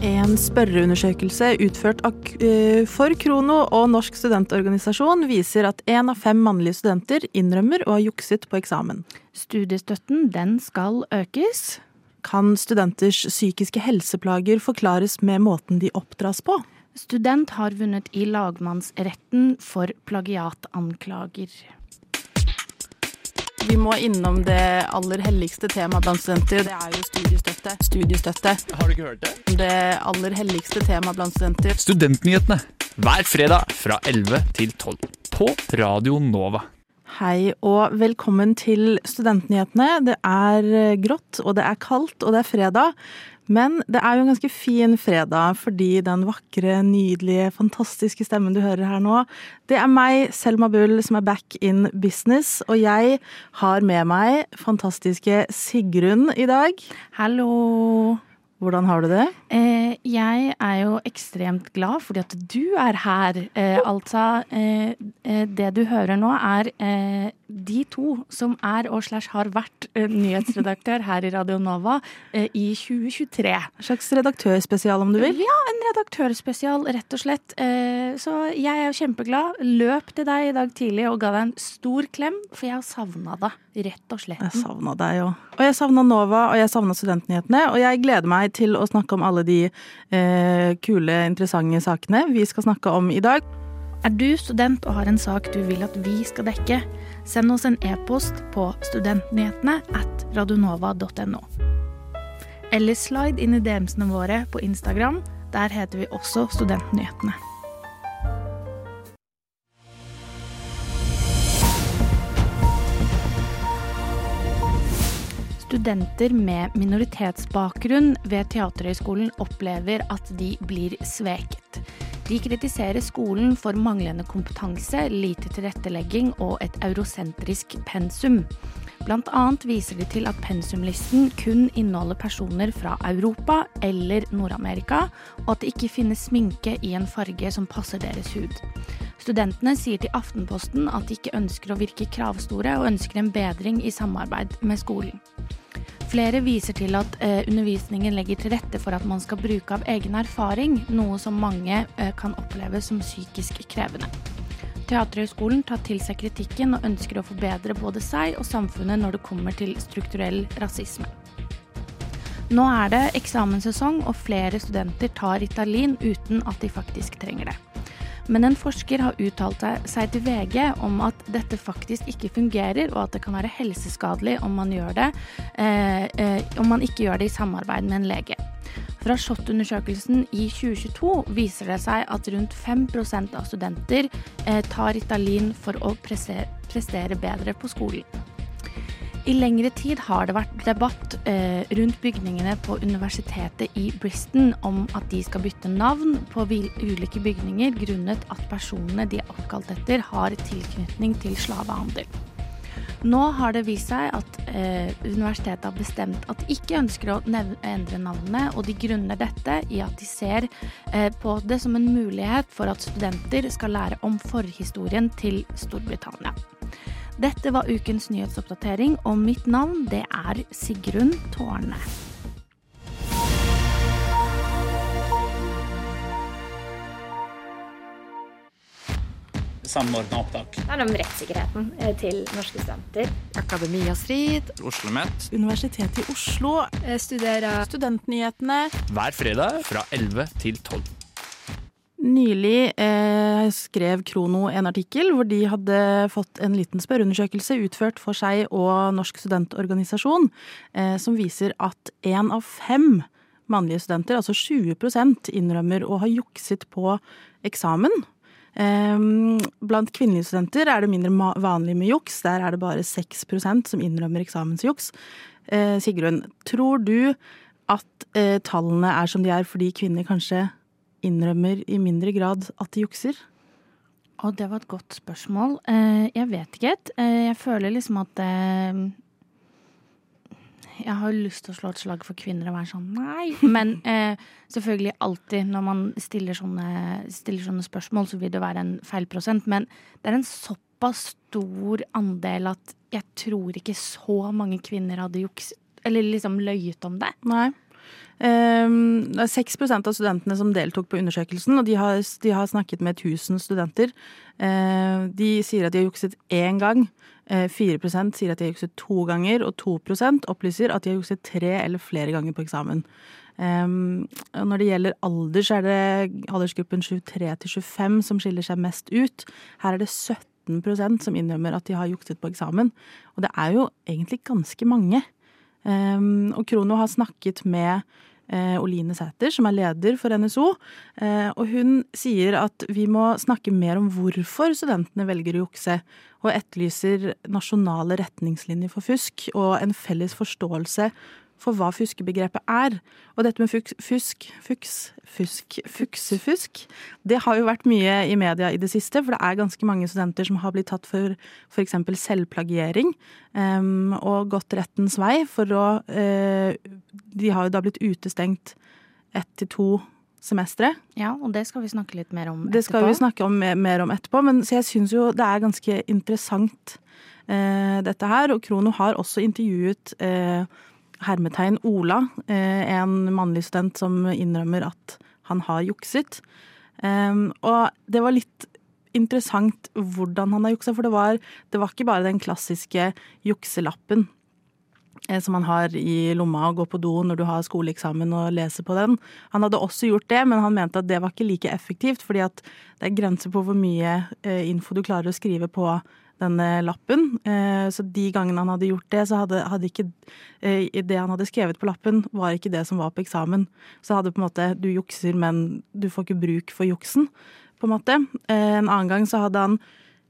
En spørreundersøkelse utført eh, for Krono og Norsk studentorganisasjon viser at én av fem mannlige studenter innrømmer å ha jukset på eksamen. Studiestøtten den skal økes. Kan studenters psykiske helseplager forklares med måten de oppdras på? Student har vunnet i lagmannsretten for plagiatanklager. Vi må innom det aller helligste temaet blant studenter. Det er jo studiestøtte. Studiestøtte. Har du ikke hørt det? Det aller helligste temaet blant studenter. Studentnyhetene hver fredag fra 11 til 12 på Radio Nova. Hei og velkommen til Studentnyhetene. Det er grått, og det er kaldt, og det er fredag. Men det er jo en ganske fin fredag fordi den vakre, nydelige, fantastiske stemmen du hører her nå, det er meg, Selma Bull, som er back in business. Og jeg har med meg fantastiske Sigrun i dag. Hallo! Hvordan har du det? Eh, jeg er jo ekstremt glad fordi at du er her. Eh, altså, eh, eh det du hører nå er eh, de to som er og slash har vært eh, nyhetsredaktør her i Radio Nova i 2023. En slags redaktørspesial, om du vil? Ja, en redaktørspesial, rett og slett. så jeg er jo kjempeglad. Løp til deg i dag tidlig og ga deg en stor klem, for jeg har savna deg. Rett og slett. Jeg savna deg òg. Og jeg savna Nova, og jeg savna Studentnyhetene. Og jeg gleder meg til å snakke om alle de eh, kule, interessante sakene vi skal snakke om i dag. Er du student og har en sak du vil at vi skal dekke, send oss en e-post på studentnyhetene at radionova.no. Eller slide inn i DM-ene våre på Instagram. Der heter vi også Studentnyhetene. Studenter med minoritetsbakgrunn ved Teaterhøgskolen opplever at de blir sveket. De kritiserer skolen for manglende kompetanse, lite tilrettelegging og et eurosentrisk pensum. Blant annet viser de til at pensumlisten kun inneholder personer fra Europa eller Nord-Amerika, og at det ikke finnes sminke i en farge som passer deres hud. Studentene sier til Aftenposten at de ikke ønsker å virke kravstore, og ønsker en bedring i samarbeid med skolen. Flere viser til at eh, undervisningen legger til rette for at man skal bruke av egen erfaring, noe som mange eh, kan oppleve som psykisk krevende. Teaterhøgskolen tar til seg kritikken og ønsker å forbedre både seg og samfunnet når det kommer til strukturell rasisme. Nå er det eksamenssesong, og flere studenter tar Ritalin uten at de faktisk trenger det. Men en forsker har uttalt seg til VG om at dette faktisk ikke fungerer, og at det kan være helseskadelig om man, det, eh, eh, om man ikke gjør det i samarbeid med en lege. Fra SHoT-undersøkelsen i 2022 viser det seg at rundt 5% av studenter eh, tar Ritalin for å prestere bedre på skolen. I lengre tid har det vært debatt eh, rundt bygningene på universitetet i Briston om at de skal bytte navn på ulike bygninger grunnet at personene de er oppkalt etter, har tilknytning til slavehandel. Nå har det vist seg at eh, universitetet har bestemt at de ikke ønsker å endre navnene, og de grunner dette i at de ser eh, på det som en mulighet for at studenter skal lære om forhistorien til Storbritannia. Dette var ukens nyhetsoppdatering, og mitt navn det er Sigrun Tårne. Samordna opptak. Det er om rettssikkerheten eh, til norske studenter. Akademia Strid. OsloMet. Universitetet i Oslo. Studerer Studentnyhetene. Hver fredag fra 11 til 12. Nylig eh, skrev Krono en artikkel hvor de hadde fått en liten spørreundersøkelse utført for seg og Norsk studentorganisasjon, eh, som viser at én av fem mannlige studenter, altså 20% innrømmer å ha jukset på eksamen. Eh, blant kvinnelige studenter er det mindre vanlig med juks. Der er det bare 6% som innrømmer eksamensjuks. Eh, Sigrun, tror du at eh, tallene er som de er fordi kvinner kanskje innrømmer i mindre grad at de jukser? Og det var et godt spørsmål. Eh, jeg vet ikke. helt. jeg føler liksom at eh, Jeg har lyst til å slå et slag for kvinner og være sånn nei. Men selvfølgelig alltid når man stiller sånne, stiller sånne, spørsmål, så vil det være en feil prosent. Men det er en såpass stor andel at jeg tror ikke så mange kvinner hadde jukset, eller liksom løyet om det. Nei. Um, det er 6% av studentene som deltok på undersøkelsen, og de har, de har snakket med 1000 studenter. Uh, de sier at de har jukset én gang. Uh, 4% sier at de har jukset to ganger, og 2% opplyser at de har jukset tre eller flere ganger på eksamen. Um, når det gjelder alder, så er det aldersgruppen 23 til 25 som skiller seg mest ut. Her er det 17% som innrømmer at de har jukset på eksamen. Og det er jo egentlig ganske mange. Og Krono har snakket med Oline Sæter, som er leder for NSO. Uh, og hun sier at vi må snakke mer om hvorfor studentene velger å jukse, og etterlyser nasjonale retningslinjer for fusk og en felles forståelse for hva fuskebegrepet er. Og dette med fusk, fusk, fuks, fusk, fuksefusk, det har jo vært mye i media i det siste. For det er ganske mange studenter som har blitt tatt for f.eks. selvplagiering um, og gått rettens vei for å uh, De har jo da blitt utestengt ett til to semestre. Ja, og det skal vi snakke litt mer om etterpå. Det skal vi snakke om, mer om etterpå, men så jeg syns jo det er ganske interessant uh, dette her. Og Krono har også intervjuet uh, hermetegn Ola, eh, en mannlig student som innrømmer at han har jukset. Og det var litt interessant hvordan han har juksa, for det var, det var ikke bare den klassiske jukselappen eh, som man har i lomma og går på do når du har skoleeksamen og leser på den. Han hadde også gjort det, men han mente at det var ikke like effektivt, fordi at det er grenser på hvor mye eh, info du klarer å skrive på denne lappen. Eh, så de gangene han hadde gjort det, så hadde, hadde ikke eh, det han hadde skrevet på lappen, var ikke det som var på eksamen. Så hadde på en måte Du jukser, men du får ikke bruk for juksen, på en måte. Eh, en annen gang så hadde han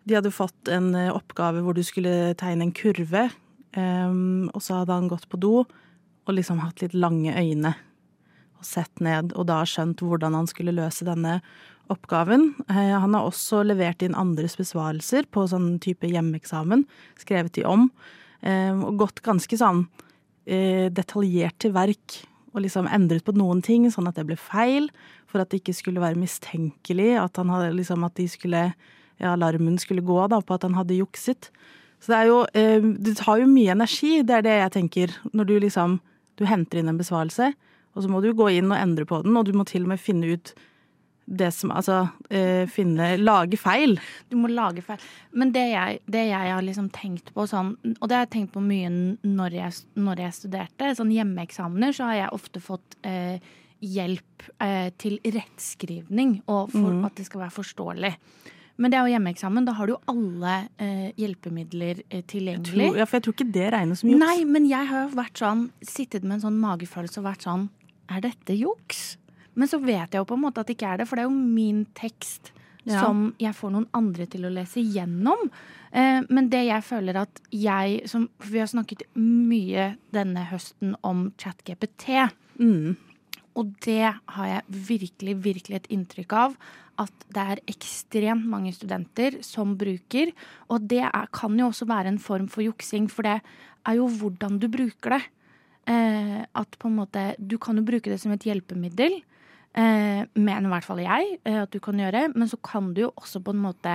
De hadde fått en oppgave hvor du skulle tegne en kurve, og så hadde han gått på do og liksom hatt litt lange øyne og sett ned, og da skjønt hvordan han skulle løse denne oppgaven. Eh, han har også levert inn andres besvarelser på sånn type hjemmeeksamen. Skrevet de om. Eh, og gått ganske sånn eh, detaljert til verk. Og liksom endret på noen ting, sånn at det ble feil. For at det ikke skulle være mistenkelig. At, han hadde, liksom, at de skulle, ja, alarmen skulle gå da, på at han hadde jukset. Så det er jo Det tar jo mye energi, det er det jeg tenker. Når du liksom Du henter inn en besvarelse, og så må du gå inn og endre på den, og du må til og med finne ut det som Altså eh, finne Lage feil. Du må lage feil. Men det jeg, det jeg, har liksom tenkt på sånn, og det har jeg tenkt på mye når jeg, når jeg studerte, sånn hjemmeeksamener, så har jeg ofte fått eh, hjelp eh, til rettskrivning, og for mm. at det skal være forståelig. Men det er jo hjemmeeksamen. Da har du jo alle eh, hjelpemidler eh, tilgjengelig. Tror, ja, For jeg tror ikke det regnes som juks. Nei, men jeg har jo vært sånn, sittet med en sånn magefølelse og vært sånn Er dette juks? Men så vet jeg jo på en måte at det ikke er det, for det er jo min tekst ja. som jeg får noen andre til å lese gjennom. Eh, men det jeg føler at jeg som, For vi har snakket mye denne høsten om ChatGPT. Mm. Og det har jeg virkelig, virkelig et inntrykk av at det er ekstremt mange studenter som bruker. Og det er, kan jo også være en form for juksing, for det er jo hvordan du bruker det. Eh, at på en måte Du kan jo bruke det som et hjelpemiddel, Eh, mener i hvert fall jeg eh, at du kan gjøre. Men så kan du jo også på en måte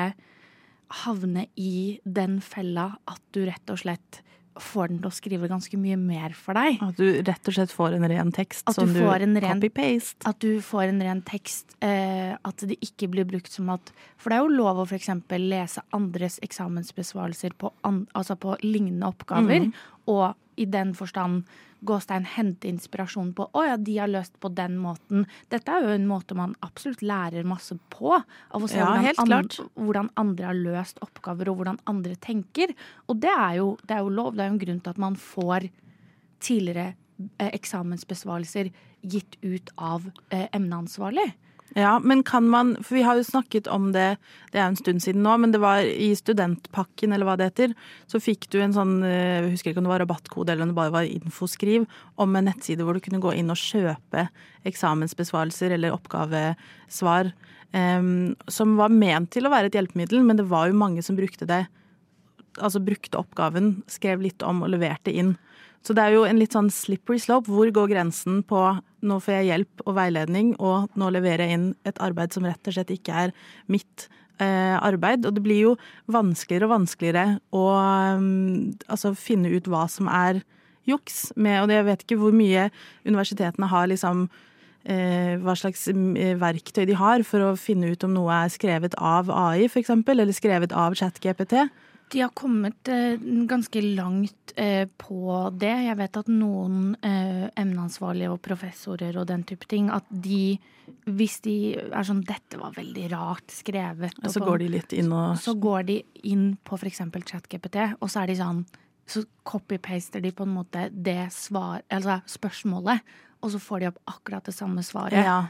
havne i den fella at du rett og slett får den til å skrive ganske mye mer for deg. At du rett og slett får en ren tekst at som du, du copy-paste? At du får en ren tekst. Eh, at det ikke blir brukt som at For det er jo lov å f.eks. lese andres eksamensbesvarelser på, an, altså på lignende oppgaver, mm. og i den forstand gåstein hente inspirasjon på. Å ja, de har løst på den måten. Dette er jo en måte man absolutt lærer masse på. Av å se ja, hvordan, an, hvordan, andre har løst oppgaver, og hvordan andre tenker. Og det er, jo, det er jo lov. Det er jo en grunn til at man får tidligere eh, eksamensbesvarelser gitt ut av eh, emneansvarlig. Ja, men kan man For vi har jo snakket om det, det er en stund siden nå, men det var i studentpakken, eller hva det heter, så fikk du en sånn eh, Jeg husker ikke om det var rabattkode eller om det bare var infoskriv om en nettside hvor du kunne gå inn og kjøpe eksamensbesvarelser eller oppgavesvar. Um, som var ment til å være et hjelpemiddel, men det var jo mange som brukte det. Altså brukte oppgaven, skrev litt om og leverte inn. Så det er jo en litt sånn slippery slope. Hvor går grensen på nå får jeg hjelp og veiledning, og nå leverer jeg inn et arbeid som rett og slett ikke er mitt, eh, arbeid. Og det blir jo vanskeligere og vanskeligere å um, altså finne ut hva som er juks. Med, og jeg vet ikke hvor mye universitetene har liksom eh, hva slags eh, verktøy de har for å finne ut om noe er skrevet av AI, f.eks., eller skrevet av ChatGPT. De har kommet eh, ganske langt eh, på det. Jeg vet at noen eh, emneansvarlige og professorer og den type ting, at de hvis de er sånn 'Dette var veldig rart skrevet', og så går de litt inn og Så går de inn på f.eks. ChatGPT, og så er de sånn Så copy-paster de på en måte det svar, altså spørsmålet, og så får de opp akkurat det samme svaret. Ja.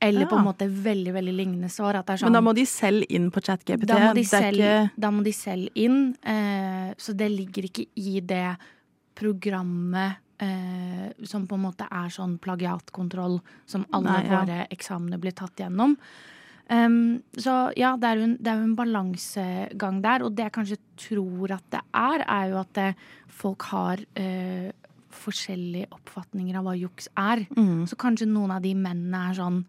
Eller Ja. på en måte veldig veldig lignende svar. Sånn, Men da må de selv inn på ChatGPT. da ikke- da må de selv inn. Eh, så det ligger ikke i det programmet eh, som på en måte er sånn plagiatkontroll som alle Nei, ja. våre eksamener blir tatt gjennom. Um, så ja, det er, jo en, en balansegang der. Og det jeg kanskje tror at det er, er jo at det, folk har eh, forskjellige oppfatninger av hva juks er. Mm. Så kanskje noen av de mennene er sånn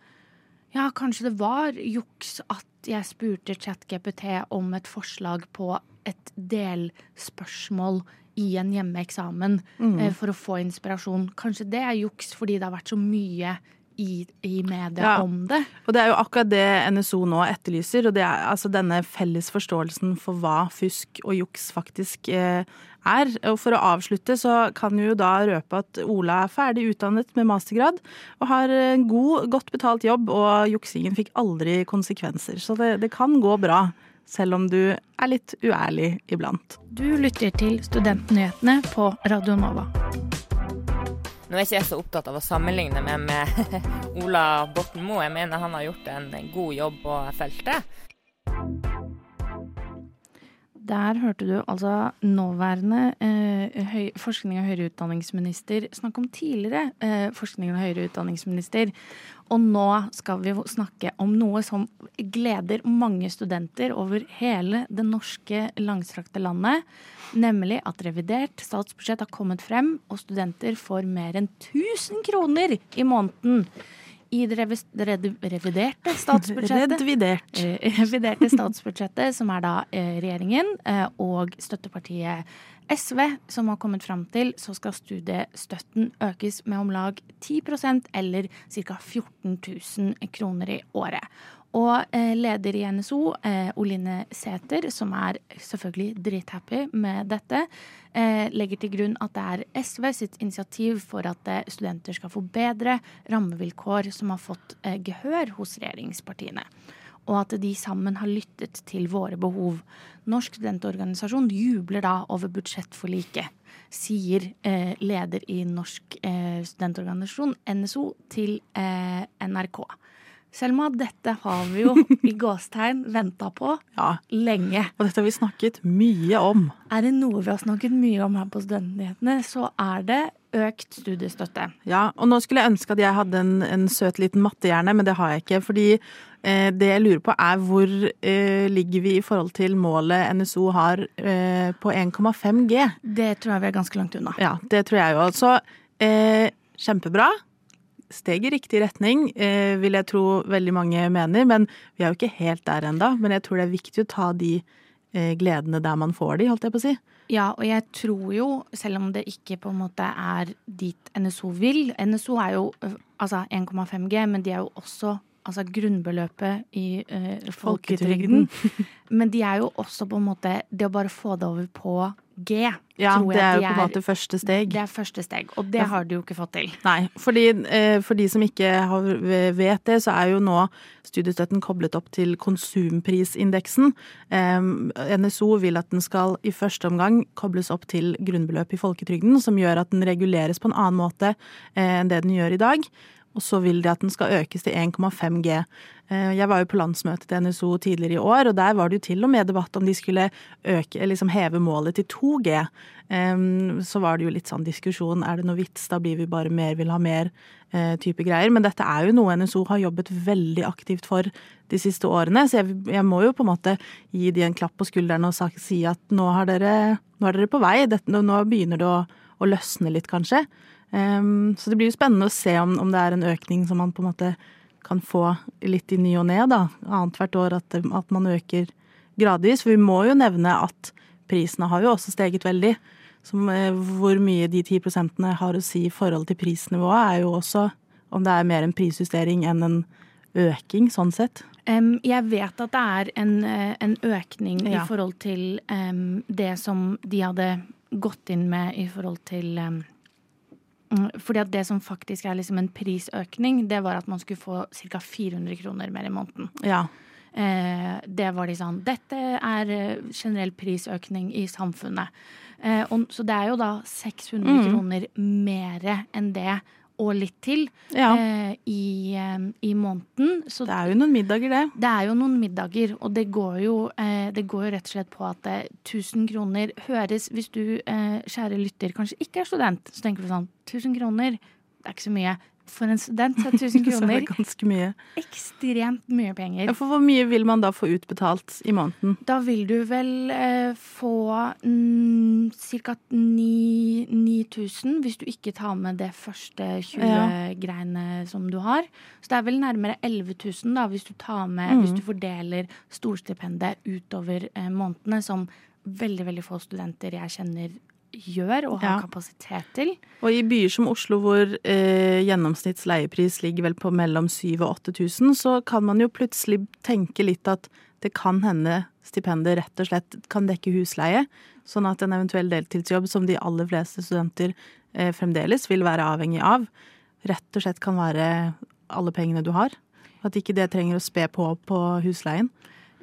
Ja, kanskje det var juks at jeg spurte ChatGPT om et forslag på et delspørsmål i en hjemmeeksamen Mm. eh, for å få inspirasjon. Kanskje det er juks fordi det har vært så mye i, i media Ja. om det. Og det er jo akkurat det NSO nå etterlyser, og det er altså denne felles forståelsen for hva fusk og juks faktisk eh, er. Og for å avslutte så kan vi jo da røpe at Ola er ferdig utdannet med mastergrad og har en god, godt betalt jobb, og juksingen fikk aldri konsekvenser. Så det, det kan gå bra, selv om du er litt uærlig iblant. Du lytter til Studentnyhetene på Radio Nova. Nå er ikke jeg så opptatt av å sammenligne meg med Ola Borten Moe. Jeg mener han har gjort en god jobb på feltet. Der hørte du altså nåværende eh, høy, forskning- og høyere utdanningsminister snakke om tidligere eh, forskning- og høyere utdanningsminister. Og nå skal vi snakke om noe som gleder mange studenter over hele det norske langstrakte landet. Nemlig at revidert statsbudsjett har kommet frem, og studenter får mer enn 1000 kroner i måneden. I det reviderte statsbudsjettet eh, reviderte statsbudsjettet, som er da eh, regjeringen eh, og støttepartiet SV, som har kommet fram til, så skal studiestøtten økes med om lag 10% eller ca. 14 000 kroner i året. Og eh, leder i NSO, eh, Oline Sæther, som er selvfølgelig drithappy med dette, eh, legger til grunn at det er SV sitt initiativ for at studenter skal få bedre rammevilkår, som har fått eh, gehør hos regjeringspartiene. Og at de sammen har lyttet til våre behov. Norsk studentorganisasjon jubler da over budsjettforliket, sier leder i Norsk studentorganisasjon, NSO, til NRK. Selma, dette har vi jo i gåstegn venta på Ja, lenge. og dette har vi snakket mye om. Er det noe vi har snakket mye om her på Studentnyhetene, så er det økt studiestøtte. Ja, og nå skulle jeg ønske at jeg hadde en, en søt liten mattehjerne, men det har jeg ikke. Fordi eh, det jeg lurer på er hvor eh, ligger vi i forhold til målet NSO har eh, på 1,5 G? Det tror jeg vi er ganske langt unna. Ja, det tror jeg jo. Så eh, kjempebra. Steg i riktig retning, eh, vil jeg tro veldig mange mener. Men vi er jo ikke helt der enda. Men jeg tror det er viktig å ta de eh, gledene der man får de, holdt jeg på å si. Ja, og jeg tror jo, selv om det ikke på en måte er dit NSO vil NSO er jo altså 1,5 G, men de er jo også altså grunnbeløpet i ø, folketrygden. men de er jo også på en måte Det å bare få det over på G, Ja, det er jo de på en måte første steg. Det er første steg, og det har de jo ikke fått til. Nei, fordi eh, for de som ikke vet det, så er jo nå studiestøtten koblet opp til konsumprisindeksen. Eh, NSO vil at den skal i første omgang kobles opp til grunnbeløp i folketrygden, som gjør at den reguleres på en annen måte eh, enn det den gjør i dag. Og så vil de at den skal økes til 1,5 G. Eh, Jeg var jo på landsmøtet til NSO tidligere i år, og der var det jo til og med debatt om de skulle øke, liksom heve målet til 2 G. Så var det jo litt sånn diskusjon, er det noe vits, da blir vi bare mer, vil ha mer eh, type greier. Men dette er jo noe NSO har jobbet veldig aktivt for de siste årene, så jeg, må jo på en måte gi de en klapp på skulderen og si at nå, dere, nå er dere på vei, nå begynner det å, å løsne litt, kanskje. Em, så det blir jo spennende å se om, om det er en økning som man på en måte kan få litt i ny og ne, da. Annethvert år at, at man øker gradvis. For vi må jo nevne at prisene har jo også steget veldig. Som, eh, hvor mye de ti prosentene har å si i forhold til prisnivået, er jo også om det er mer en prisjustering enn en øking, sånn sett. Um, jeg vet at det er en, eh, en økning Ja. i forhold til um, det som de hadde gått inn med i forhold til um, fordi at det som faktisk er liksom en prisøkning, det var at man skulle få ca. 400 kroner mer i måneden. Ja. Eh, det var de sånn Dette er eh, generell prisøkning i samfunnet. Eh, og, så det er jo da 600 Mm. kroner mer enn det, og litt til, ja. eh, i, eh, i måneden. Så Det er jo noen middager, det. det er jo noen middager, og det går jo, eh, det går jo rett og slett på at eh, 1000 kroner høres Hvis du, eh, kjære lytter, kanskje ikke er student, så tenker du sånn 1000 kroner, det er ikke så mye. For en student så er 1000 er kroner ganske mye. ekstremt mye penger. Ja, for hvor mye vil man da få utbetalt i måneden? Da vil du vel eh, få mm, ca. 9000 hvis du ikke tar med det første 20-greiene som du har. Så det er vel nærmere 11 000 da, hvis du tar med Mm. Hvis du fordeler storstipendet utover eh, månedene, som veldig, veldig få studenter jeg kjenner gjør og har Ja. kapasitet til. Og i byer som Oslo, hvor eh, gjennomsnitts leiepris ligger vel på mellom 7000 og 8000, så kan man jo plutselig tenke litt at det kan hende stipendet rett og slett kan dekke husleie, sånn at en eventuell deltidsjobb som de aller fleste studenter eh, fremdeles vil være avhengig av, rett og slett kan være alle pengene du har. At ikke det trenger å spe på på husleien.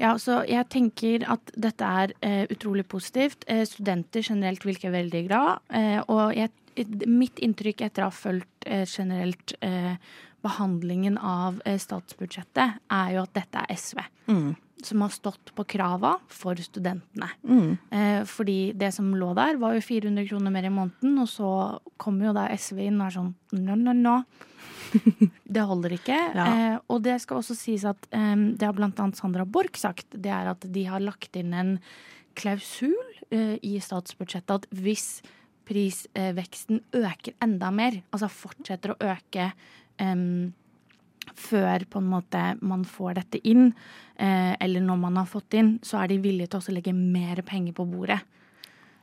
Ja, så jeg tenker at dette er eh, utrolig positivt. Eh, studenter generelt virker veldig glad. Eh, og jeg, mitt inntrykk etter å ha fulgt eh, generelt eh, behandlingen av eh, statsbudsjettet, er jo at dette er SV. Mm. Som har stått på krava for studentene. Mm. Eh, fordi det som lå der, var jo 400 kroner mer i måneden, og så kommer jo da SV inn og er sånn no, no, no. Det holder ikke. Ja. Eh, og det skal også sies at eh, det har blant annet Sandra Borch sagt, det er at de har lagt inn en klausul eh, i statsbudsjettet at hvis prisveksten øker enda mer, altså fortsetter å øke em, før på en måte man får dette inn, eh, eller når man har fått inn, så er de villige til å legge mer penger på bordet.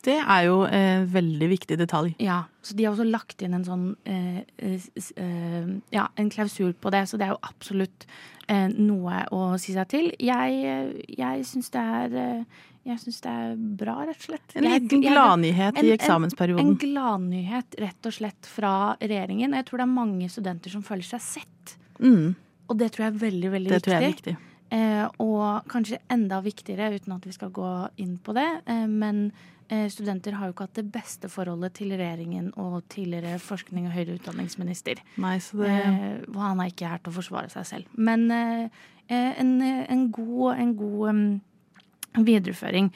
Det er jo en veldig viktig detalj. Ja, så de har også lagt inn en sånn eh, eh, eh, Ja, en klausul på det, så det er jo absolutt eh, noe å si seg til. Jeg, eh, jeg syns det er eh, Jeg syns det er bra, rett og slett. En liten gladnyhet en- i en- eksamensperioden. En gladnyhet, rett og slett, fra regjeringen. Jeg tror det er mange studenter som føler seg sett. Mm, Og det tror jeg er veldig, veldig det viktig. tror jeg er viktig. Eh, og kanskje enda viktigere, uten at vi skal gå inn på det, eh, men eh, studenter har jo ikke hatt det beste forholdet til regjeringen og tidligere forskning- og høyere utdanningsminister. Nei, så det Eh, og han er ikke her til å forsvare seg selv. Men eh, eh, en, en god, en god um, videreføring.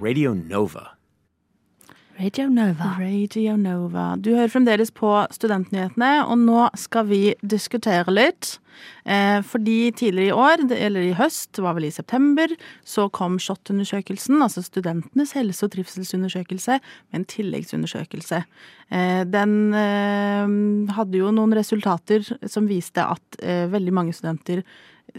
Radio Nova. Radio Nova. Radio Nova. Du hører fremdeles på Studentnyhetene, og nå skal vi diskutere litt. Eh, fordi tidligere i år, eller i høst, var vel i september, så kom SHoT-undersøkelsen, altså Studentenes helse- og trivselsundersøkelse, med en tilleggsundersøkelse. Eh, den eh, hadde jo noen resultater som viste at veldig mange studenter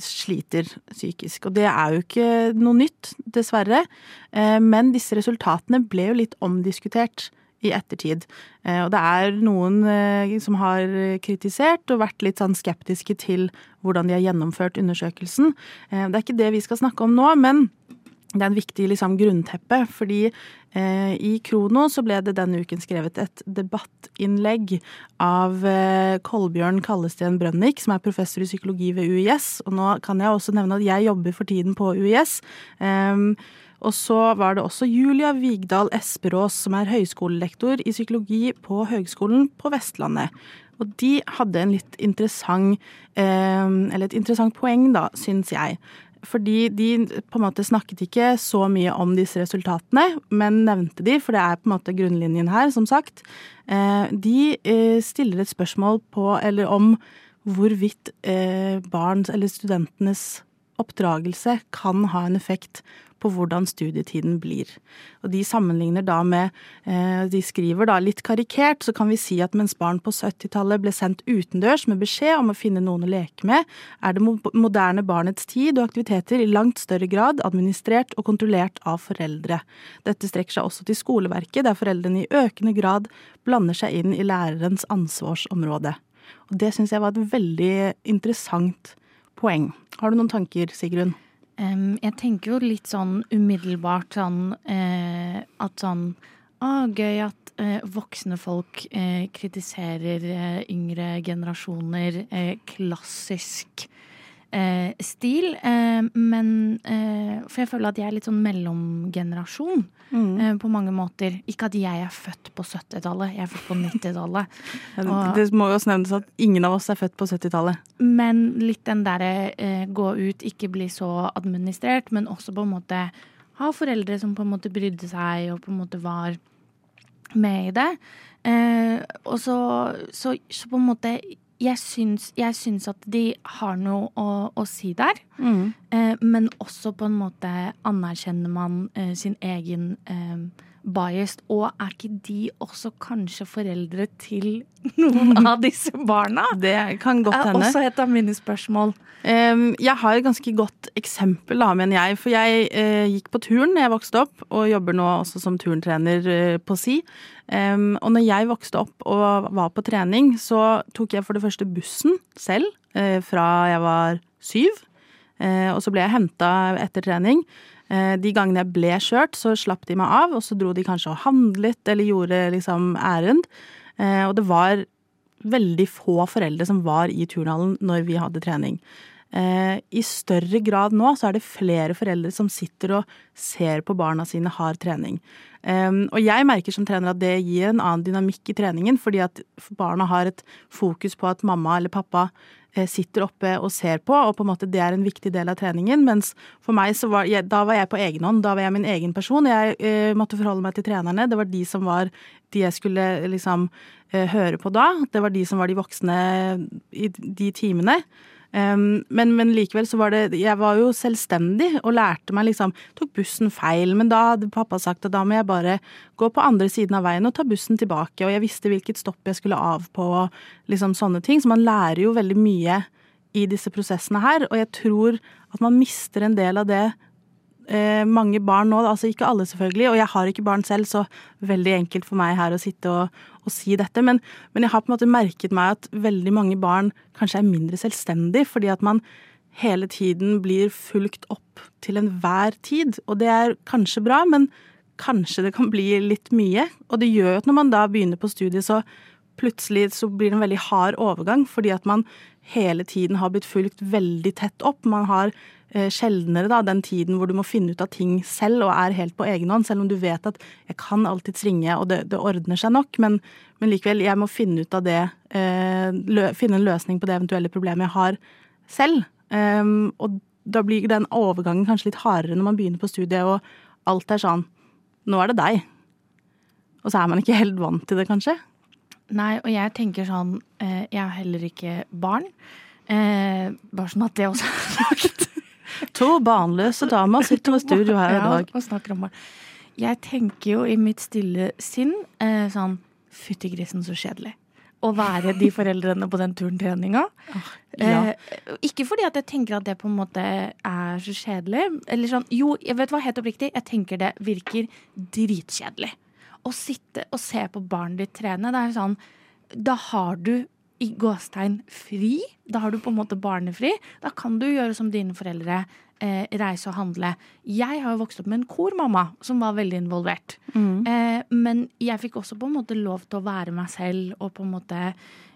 sliter psykisk. Og det er jo ikke noe nytt, dessverre. Men disse resultatene ble jo litt omdiskutert i ettertid. Eh, Og det er noen eh, som har kritisert og vært litt sånn skeptiske til hvordan de har gjennomført undersøkelsen. Eh, Det er ikke det vi skal snakke om nå, men det er en viktig liksom, grunnteppe, fordi eh, i Krono så ble det denne uken skrevet et debattinnlegg av eh, Kolbjørn Kallesten Brønnik, som er professor i psykologi ved UiS. Og nå kan jeg også nevne at jeg jobber for tiden på UiS. Ehm, og så var det også Julia Vigdal Esperås, som er høyskolelektor i psykologi på Høgskolen på Vestlandet. Og de hadde en litt interessant, eh, eller et interessant poeng, da, syns jeg. Fordi de på en måte snakket ikke så mye om disse resultatene, men nevnte de, for det er på en måte grunnlinjen her, som sagt. Eh, de eh, stiller et spørsmål på, eller om hvorvidt barns eller studentenes oppdragelse kan ha en effekt på hvordan studietiden blir. Og de sammenligner da med eh, De skriver da litt karikert, så kan vi si at mens barn på 70-tallet ble sendt utendørs med beskjed om å finne noen å leke med, er det moderne barnets tid og aktiviteter i langt større grad administrert og kontrollert av foreldre. Dette strekker seg også til skoleverket, der foreldrene i økende grad blander seg inn i lærerens ansvarsområde. Og det syns jeg var et veldig interessant poeng. Har du noen tanker, Sigrun? Um, jeg tenker jo litt sånn umiddelbart sånn uh, at sånn Å, gøy at uh, voksne folk uh, kritiserer yngre generasjoner. klassisk eh, stil. Eh, men eh, For jeg føler at jeg er litt sånn mellomgenerasjon mm. Eh, på mange måter. Ikke at jeg er født på 70-tallet, jeg er født på 90-tallet. det må jo også nevnes at ingen av oss er født på 70-tallet. Men litt den derre eh, gå ut, ikke bli så administrert, men også på en måte ha foreldre som på en måte brydde seg og på en måte var med i det. Eh, og så, så, så på en måte jeg syns, jeg syns, at de har noe å, å si der. Mm. Eh, men også på en måte anerkjenner man eh, sin egen eh, biased. Og er ikke de også kanskje foreldre til noen av disse barna? Det kan godt hende. Er også et av mine spørsmål. Um, jeg har et ganske godt eksempel, da, mener jeg. For jeg uh, gikk på turn da jeg vokste opp, og jobber nå også som turntrener uh, på SI. Um, og når jeg vokste opp og var på trening, så tok jeg for det første bussen selv uh, fra jeg var syv. Og så ble jeg henta etter trening. Uh, de gangene jeg ble kjørt, så slapp de meg av, og så dro de kanskje og handlet eller gjorde liksom ærend. og det var veldig få foreldre som var i turnhallen når vi hadde trening. I større grad nå så er det flere foreldre som sitter og ser på barna sine har trening. Og jeg merker som trener at det gir en annen dynamikk i treningen, fordi at barna har et fokus på at mamma eller pappa eh, sitter oppe og ser på, og på en måte det er en viktig del av treningen. Mens for meg så var jeg, da var jeg på egen hånd, da var jeg min egen person. Jeg eh, måtte forholde meg til trenerne. Det var de som var de jeg skulle liksom eh, høre på da. Det var de som var de voksne i de timene. Men, men, likevel så var det Jeg var jo selvstendig og lærte meg liksom Tok bussen feil, men da hadde pappa sagt at da må jeg bare gå på andre siden av veien og ta bussen tilbake, og jeg visste hvilket stopp jeg skulle av på, liksom sånne ting. Så man lærer jo veldig mye i disse prosessene her, og jeg tror at man mister en del av det eh, mange barn nå, altså ikke alle selvfølgelig, og jeg har ikke barn selv, så veldig enkelt for meg her å sitte og, og si dette. Men, men, jeg har på en måte merket meg at veldig mange barn kanskje er mindre selvstendig, fordi at man hele tiden blir fulgt opp til enhver tid. Og det er kanskje bra, men kanskje det kan bli litt mye. Og det gjør jo at når man da begynner på studiet, så plutselig så blir det en veldig hard overgang, fordi at man hele tiden har blitt fulgt veldig tett opp. Man har sjeldnere da, den tiden hvor du må finne ut av ting selv og er helt på egen hånd, selv om du vet at jeg kan alltids ringe og det, det ordner seg nok, men, men, likevel, jeg må finne ut av det, eh, lø, finne en løsning på det eventuelle problemet jeg har selv. Um, og da blir den overgangen kanskje litt hardere når man begynner på studiet og alt er sånn Nå er det deg. Og så er man ikke helt vant til det, kanskje. Nei, og jeg tenker sånn eh, Jeg har heller ikke barn. Eh, bare sånn at det også er sagt. To barnløse damer sitter i studio her i dag. Ja, og snakker om barn. Jeg tenker jo i mitt stille sinn eh, sånn Fytti grisen, så kjedelig. Å være de foreldrene på den turntreninga. Oh, ja. eh, ikke fordi at jeg tenker at det på en måte er så kjedelig. Eller sånn, jo, jeg vet hva, helt oppriktig, jeg tenker det virker dritkjedelig. Å sitte og se på barnet ditt trene, det er jo sånn Da har du i gåstegn fri. Da har du på en måte barnefri. Da kan du gjøre som dine foreldre. Eh, reise og handle. Jeg har jo vokst opp med en kormamma som var veldig involvert. Mm. Eh, men jeg fikk også på en måte lov til å være meg selv og på en måte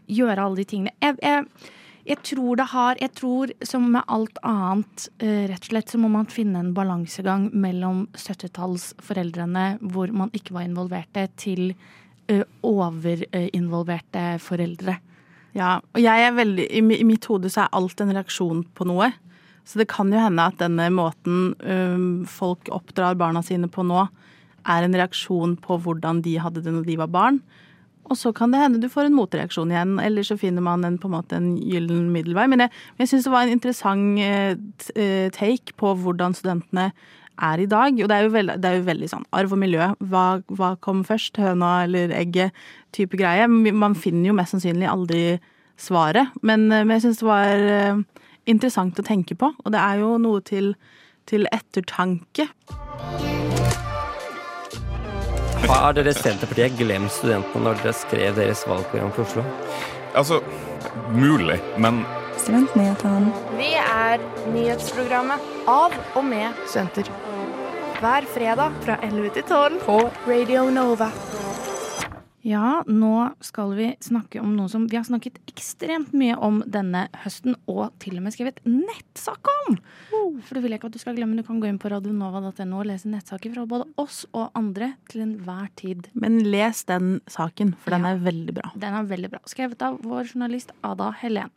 gjøre alle de tingene. Jeg, jeg, jeg tror det har Jeg tror som med alt annet, eh, rett og slett, så må man finne en balansegang mellom 70-tallsforeldrene hvor man ikke var involverte, til uh, overinvolverte foreldre. Ja, og jeg er veldig, i mitt hode så er alt en reaksjon på noe. Så det kan jo hende at denne måten um, folk oppdrar barna sine på nå, er en reaksjon på hvordan de hadde det når de var barn. Og så kan det hende du får en motreaksjon igjen, eller så finner man en, på en måte en gyllen middelvei. Men jeg, jeg syns det var en interessant eh, eh, take på hvordan studentene er i dag. Og det er jo veldig, det er jo veldig sånn arv og miljø. Hva, hva kom først? Høna eller egget? Type greie. Man finner jo mest sannsynlig aldri svaret. Men, eh, men jeg syns det var interessant å tenke på. Og det er jo noe til, til ettertanke. Har dere Senterpartiet glemt studentene når dere skrev deres valgprogram for Oslo? Altså, mulig, men Studentnyhetene. Vi er nyhetsprogrammet av og med studenter. Hver fredag fra 11 til 12 på Radio Nova. Ja, nå skal vi snakke om noe som vi har snakket ekstremt mye om denne høsten, og til og med skrevet nettsak om! For det vil jeg ikke at du skal glemme. Du kan gå inn på radionova.no og lese nettsaker fra både oss og andre til enhver tid. Men les den saken, for den Ja. er veldig bra. Den er veldig bra. Skrevet av vår journalist Ada Helen.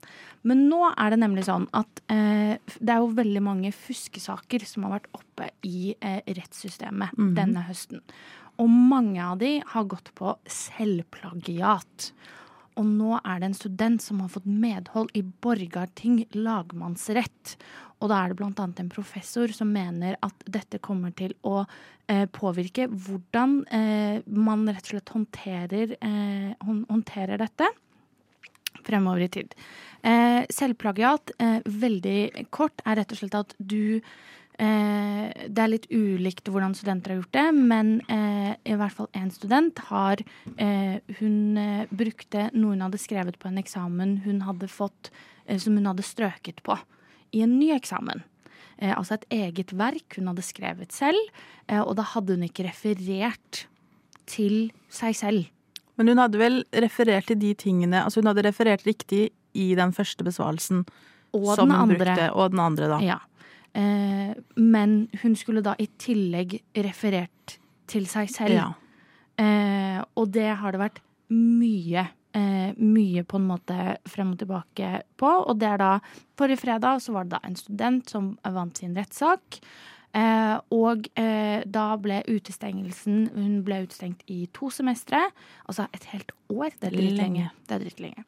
Men nå er det nemlig sånn at eh, det er jo veldig mange fuskesaker som har vært oppe i eh, rettssystemet denne høsten. Og mange av de har gått på selvplagiat. Og nå er det en student som har fått medhold i Borgarting lagmannsrett. Og da er det annet en professor som mener at dette kommer til å eh, påvirke hvordan eh, man rett og slett håndterer, eh, håndterer dette fremover i tid. Eh, selvplagiat, eh, veldig kort, er rett og slett at du Det er litt ulikt hvordan studenter har gjort det, men eh, i hvert fall én student har eh, Hun eh, brukte noe hun hadde skrevet på en eksamen hun hadde fått, eh, som hun hadde strøket på i en ny eksamen. Eh, altså et eget verk hun hadde skrevet selv, eh, og da hadde hun ikke referert til seg selv. Men hun hadde vel referert til de tingene Altså hun hadde referert riktig i den første besvarelsen Og den andre. brukte, og den andre, da. Ja. Eh, men hun skulle da i tillegg referert til seg selv. Ja. Eh, og det har det vært mye, eh, mye på en måte frem og tilbake på. Og det er da Forrige fredag så var det da en student som vant sin rettssak. Eh, og eh, da ble utestengelsen Hun ble utestengt i to semestre. Altså et helt år. Det er dritlenge. Lenge. Det er dritlenge.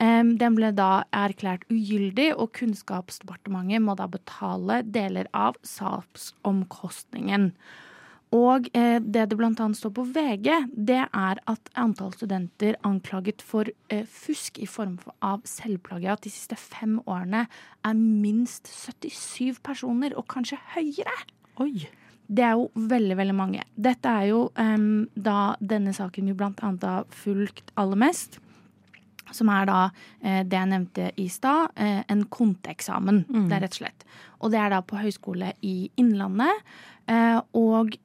Den ble da erklært ugyldig, og Kunnskapsdepartementet må da betale deler av saksomkostningen. Og eh, det det annet står på VG, det er at antall studenter anklaget for eh, fusk i form av selvplagiat de siste fem årene er minst 77 personer, og kanskje høyere. Oi. Det er jo veldig, veldig mange. Dette er jo em, da denne saken vi annet har fulgt aller mest. Som er da eh, det jeg nevnte i stad, eh, en konteeksamen. Det er rett og slett. Og det er da på Høgskole i Innlandet. Eh, og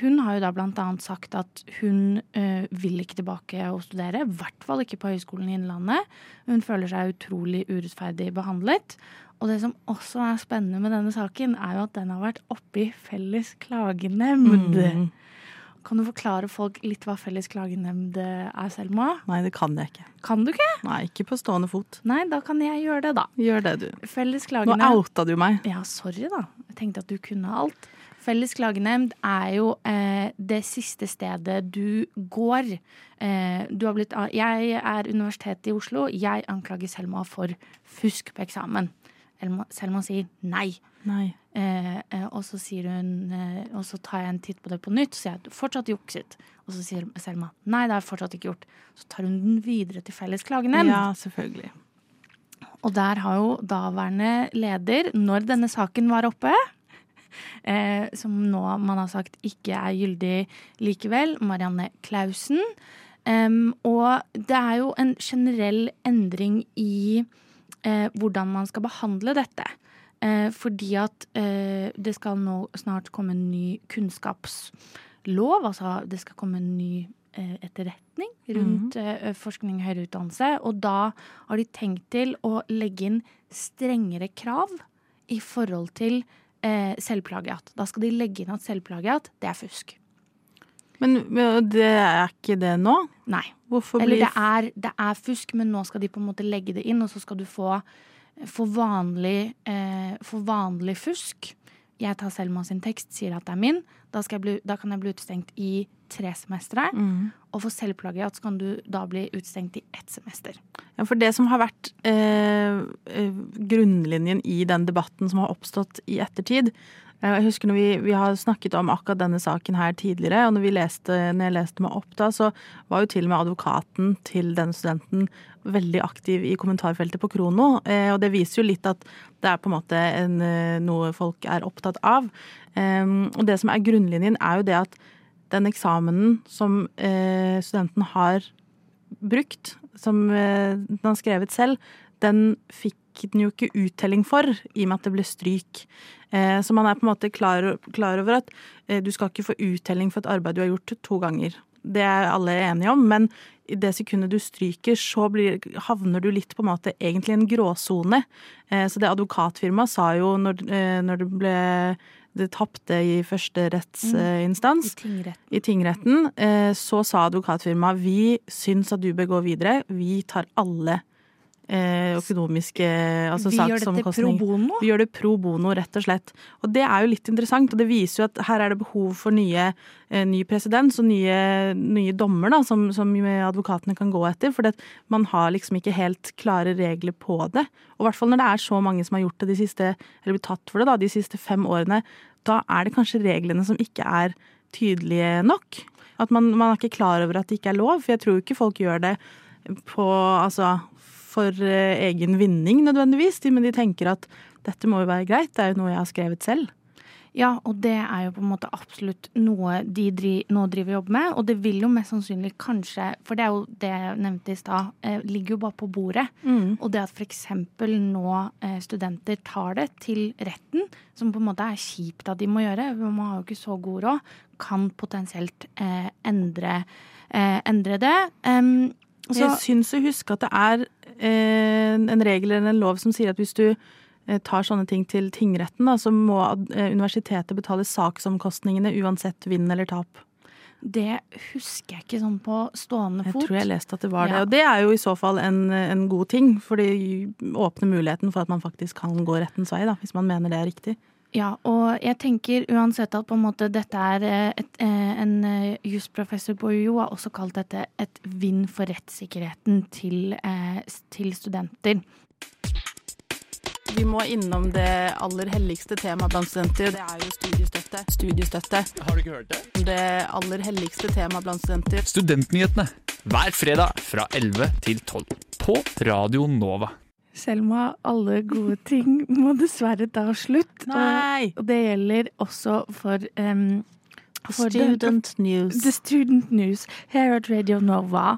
hun har jo da blant annet sagt at hun vil ikke tilbake og studere. I hvert fall ikke på Høgskolen i Innlandet. Hun føler seg utrolig urettferdig behandlet. Og det som også er spennende med denne saken, er jo at den har vært oppe i Felles klagenemnd. Mm. Kan du forklare folk litt hva Felles klagenemnd er, Selma? Nei, det kan jeg ikke. Kan du ikke? Nei, ikke på stående fot. Nei, da kan jeg gjøre det, da. Gjør det, du. Felles Nå outa du meg. Ja, sorry, da. Jeg tenkte at du kunne alt. Felles klagenemnd er jo eh, det siste stedet du går. Eh, du har blitt, jeg er Universitetet i Oslo. Jeg anklager Selma for fusk på eksamen. Selma, Selma sier nei. Eh, eh, og så sier hun eh, Og så tar jeg en titt på det på nytt, så jeg du fortsatt jukset. Og så sier Selma nei, det har jeg fortsatt ikke gjort. Så tar hun den videre til Felles klagenemnd. Ja, selvfølgelig. Og der har jo daværende leder, når denne saken var oppe, eh, som nå man har sagt ikke er gyldig likevel, Marianne Klausen. um, og det er jo en generell endring i eh, hvordan man skal behandle dette. Eh, fordi at eh, det skal nå snart komme en ny kunnskapslov. Altså det skal komme en ny eh, etterretning rundt eh, forskning og høyere utdannelse. Og da har de tenkt til å legge inn strengere krav i forhold til eh, selvplagiat. Da skal de legge inn at selvplagiat, det er fusk. Men men det er ikke det nå? Nei. Hvorfor Eller blir det er, det er fusk, men nå skal de på en måte legge det inn, og så skal du få for vanlig, eh, for vanlig fusk jeg tar Selma sin tekst, sier at det er min, da, skal jeg bli, da kan jeg bli utestengt i tre semestre. Og for selvplagiat så kan du da bli utestengt i ett semester. Ja, for det som har vært eh, eh, grunnlinjen i den debatten som har oppstått i ettertid Jeg husker når vi, vi har snakket om akkurat denne saken her tidligere, og når, leste, når jeg leste meg opp da, så var jo til og med advokaten til denne studenten veldig aktiv i kommentarfeltet på Krono. Eh, og det viser jo litt at det er på en måte en, eh, noe folk er opptatt av. Eh, og det som er grunnlinjen, er jo det at den eksamenen som eh, studenten har brukt, som eh, den har skrevet selv, den fikk den jo ikke uttelling for, i og med at det ble stryk. Eh, så man er på en måte klar, klar over at eh, du skal ikke få uttelling for et arbeid du har gjort to ganger. Det er alle enige om, men i det sekundet du stryker, så blir, havner du litt på en måte egentlig i en gråsone. Eh, så det advokatfirmaet sa jo når, når det ble det tapte i første rettsinstans, I tingretten. i tingretten, eh, så sa advokatfirmaet vi syns at du bør gå videre. Vi tar alle økonomiske altså Vi gjør dette pro bono. Vi gjør det pro bono, rett og slett. Og det er jo litt interessant, og det viser jo at her er det behov for nye, eh, ny presedens og nye, nye dommer da, som, som advokatene kan gå etter. For man har liksom ikke helt klare regler på det. Og i hvert fall når det er så mange som har gjort det de siste, eller blitt tatt for det da, de siste fem årene, da er det kanskje reglene som ikke er tydelige nok. At man, man er ikke klar over at det ikke er lov. For jeg tror ikke folk gjør det på, altså, for eh, egen vinning nødvendigvis, men de tenker at dette må jo være greit, det er jo noe jeg har skrevet selv. Ja, og det er jo på en måte absolutt noe de dri, nå driver jobb med. Og det vil jo mest sannsynlig kanskje, for det er jo det jeg nevnte i stad, eh, ligger jo bare på bordet. Og det at f.eks. nå eh, studenter tar det til retten, som på en måte er kjipt at de må gjøre, man har jo ikke så god råd, kan potensielt eh, endre, eh, endre det. Em, så, jeg syns å huske at det er eh, en regel eller en lov som sier at hvis du eh, tar sånne ting til tingretten, da, så må eh, universitetet betale saksomkostningene uansett vinn eller tap. det husker jeg ikke sånn på stående Jeg tror jeg leste at det var det. Ja. Og det er jo i så fall en, en god ting, for det åpner muligheten for at man faktisk kan gå rettens vei, da, hvis man mener det er riktig. Ja, og jeg tenker uansett at på en måte dette er eh, et, eh, En eh, jusprofessor på UiO har også kalt dette et vinn for rettssikkerheten til, til studenter. Vi må innom det aller helligste temaet blant studenter. Det er jo studiestøtte. Studiestøtte. Har du ikke hørt det? Det aller helligste temaet blant studenter. Studentnyhetene hver fredag fra 11 til 12 på Radio Nova. Selma, alle gode ting må dessverre ta slutt. Nei! Og, og det gjelder også for, um, for student Student news. The Student News her at Radio Nova.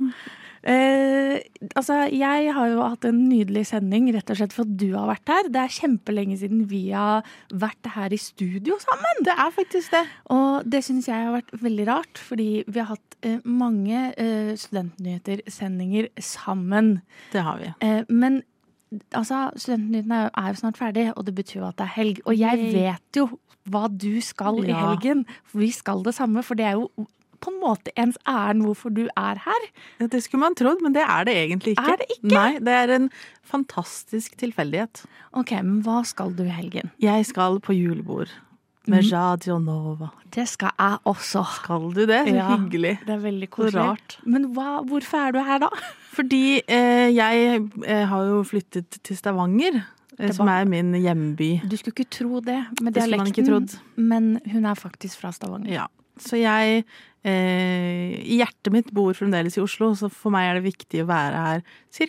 Uh, altså, jeg har jo hatt en nydelig sending, rett og slett for at du har vært her. Det er kjempelenge siden vi har vært her i studio sammen. Det er faktisk det. Og det syns jeg har vært veldig rart, fordi vi har hatt uh, mange uh, studentnyheter-sendinger sammen. Det har vi. Men altså, studentnyhetene er jo snart ferdig, og det betyr jo at det er helg. Og jeg vet jo hva du skal i helgen. For vi skal det samme, for det er jo på en måte ens ærend hvorfor du er her. Ja, Det skulle man trodd, men det er det egentlig ikke. Er det ikke? Nei, det er en fantastisk tilfeldighet. Ok, men hva skal du i helgen? Jeg skal på julebord med Radio Nova. Det skal jeg også. Skal du det? Så Ja. hyggelig. Det er veldig koselig. Men hva, hvorfor er du her da? Fordi eh, jeg eh, har jo flyttet til Stavanger, eh, som er min hjemby. Du skulle ikke tro det med dialekten, men hun er faktisk fra Stavanger. Ja. Så jeg eh, hjertet mitt bor fremdeles i Oslo, så for meg er det viktig å være her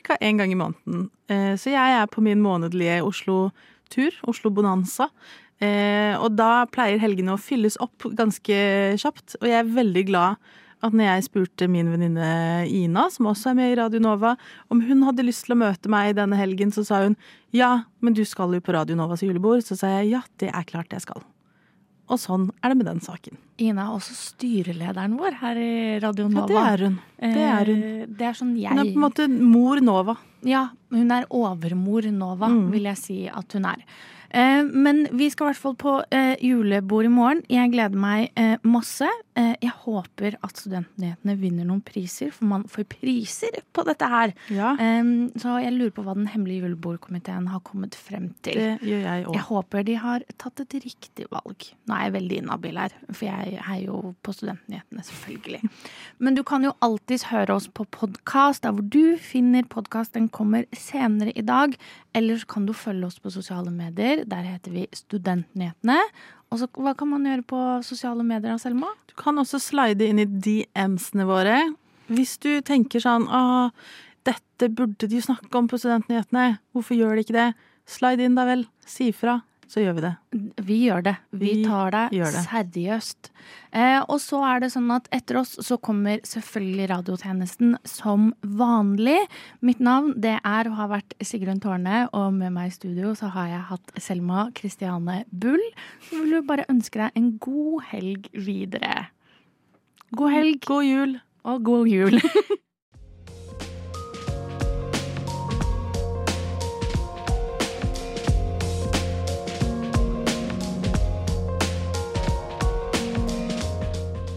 ca. én gang i måneden. Eh, så jeg er på min månedlige Oslo-tur, Oslo Bonanza. Eh, og da pleier helgene å fylles opp ganske kjapt, og jeg er veldig glad at når jeg spurte min venninne Ina, som også er med i Radio Nova, om hun hadde lyst til å møte meg denne helgen, så sa hun ja, men du skal jo på Radio Novas julebord. Så sa jeg ja, det er klart jeg skal. Og sånn er det med den saken. Ina er også styrelederen vår her i Radio Ja, Nova. det er hun. Det er hun. Eh, Det er sånn jeg Hun er på en måte mor Nova. Ja, hun er overmor Nova, Mm. vil jeg si at hun er. Eh, men vi skal i hvert fall på eh, julebord i morgen. Jeg gleder meg eh, masse. Jeg håper at Studentnyhetene vinner noen priser, for man får priser på dette her. Ja, så jeg lurer på hva den hemmelige julebordkomiteen har kommet frem til. det gjør jeg òg. Jeg håper de har tatt et riktig valg. Nå er jeg veldig inhabil her, for jeg heier jo på Studentnyhetene, selvfølgelig. Men du kan jo alltids høre oss på podkast, der hvor du finner podkast. Den kommer senere i dag. Eller så kan du følge oss på sosiale medier. Der heter vi Studentnyhetene. Og så hva kan man gjøre på sosiale medier Selma? Du kan også slide inn i DMs-ene våre. Hvis du tenker sånn Å, dette burde de jo snakke om på Studentnyhetene. Hvorfor gjør de ikke det? Slide inn, da vel. Si ifra, så gjør vi det. Vi gjør det. Vi, Vi tar det, det. seriøst. Eh, og så er det sånn at etter oss så kommer selvfølgelig radiotjenesten som vanlig. Mitt navn det er og har vært Sigrun Tårne, og med meg i studio så har jeg hatt Selma Kristiane Bull. Så vil du bare ønske deg en god helg videre. God helg God jul. og god jul.